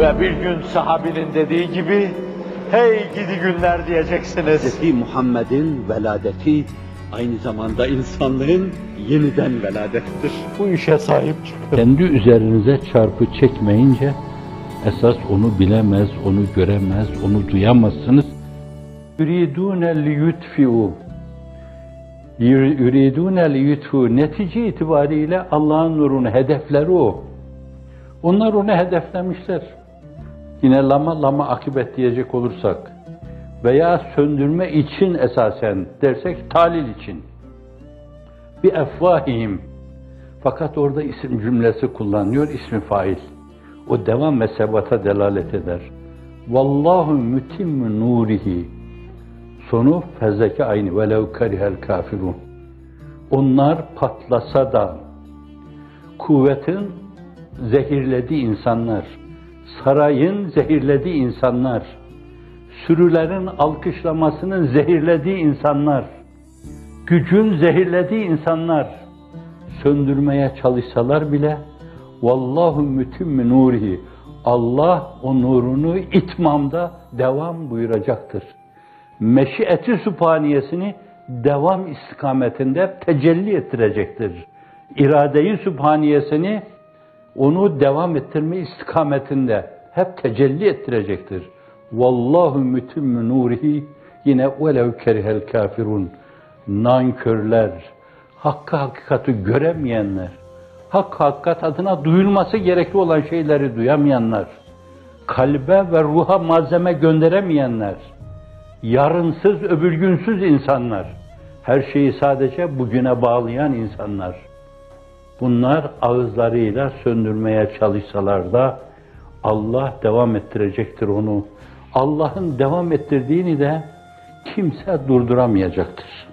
Ve bir gün sahabinin dediği gibi, hey gidi günler diyeceksiniz. Hz. Muhammed'in veladeti aynı zamanda insanlığın yeniden veladettir. Bu işe sahip çıkın. Kendi üzerinize çarpı çekmeyince esas onu bilemez, onu göremez, onu duyamazsınız. Yuridune li yutfi'u yuridune li yutfi'u netice itibariyle Allah'ın nurunu hedefleri o. Onlar onu hedeflemişler. Yine lama lama akıbet diyecek olursak veya söndürme için esasen dersek talil için. Bir efvahihim fakat orada isim cümlesi kullanıyor, ismi fail. O devam ve sebata delalet eder. Vallahu mütimmu nurihi. Sonu fezdeki aynı. Velev karihel kafirun. Onlar patlasa da kuvvetin zehirlediği insanlar, sarayın zehirlediği insanlar, sürülerin alkışlamasının zehirlediği insanlar, gücün zehirlediği insanlar, söndürmeye çalışsalar bile vallahu mütimmü nurihi Allah o nurunu itmamda devam buyuracaktır. Meşiyeti sübhaniyesini devam istikametinde tecelli ettirecektir. İradeyi sübhaniyesini onu devam ettirme istikametinde hep tecelli ettirecektir. Vallahu mütimmü nurihi yine velev kerihel kafirun nankörler, hakkı hakikati göremeyenler, hak hakikat adına duyulması gerekli olan şeyleri duyamayanlar, kalbe ve ruha malzeme gönderemeyenler, yarınsız, öbürgünsüz insanlar, her şeyi sadece bugüne bağlayan insanlar. Bunlar ağızlarıyla söndürmeye çalışsalar da Allah devam ettirecektir onu. Allah'ın devam ettirdiğini de kimse durduramayacaktır.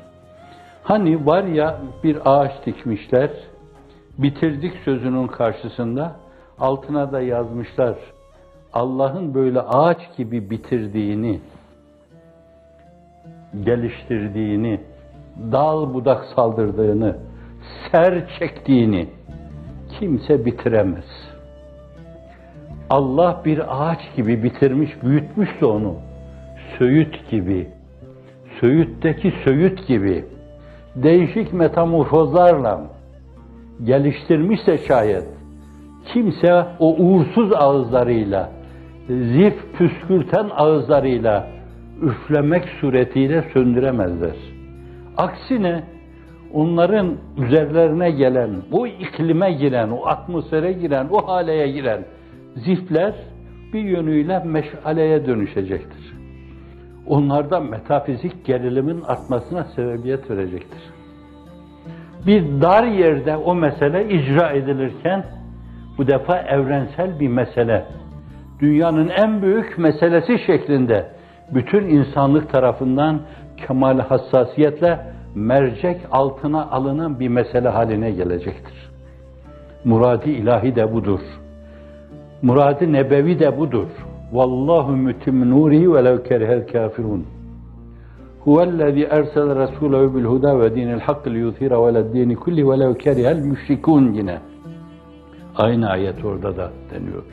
Hani var ya bir ağaç dikmişler, bitirdik sözünün karşısında altına da yazmışlar. Allah'ın böyle ağaç gibi bitirdiğini, geliştirdiğini, dal budak saldırdığını, ser çektiğini kimse bitiremez. Allah bir ağaç gibi bitirmiş, büyütmüş de onu. Söğüt gibi, Söğüt'teki Söğüt gibi değişik metamorfozlarla geliştirmişse şayet kimse o uğursuz ağızlarıyla, zif püskürten ağızlarıyla üflemek suretiyle söndüremezler. Aksine onların üzerlerine gelen, o iklime giren, o atmosfere giren, o haleye giren zifler bir yönüyle meşaleye dönüşecektir. Onlarda metafizik gerilimin artmasına sebebiyet verecektir. Bir dar yerde o mesele icra edilirken bu defa evrensel bir mesele, dünyanın en büyük meselesi şeklinde bütün insanlık tarafından kemal hassasiyetle mercek altına alınan bir mesele haline gelecektir. Muradi ilahi de budur. Muradi nebevi de budur. Vallahu mütim nurihi ve lev kerihel kafirun. Huvellezî ersel Resûlehu bil huda ve dinil hak li yuthira ve dini kulli ve lev kerihel müşrikûn yine. Aynı ayet orada da deniyor.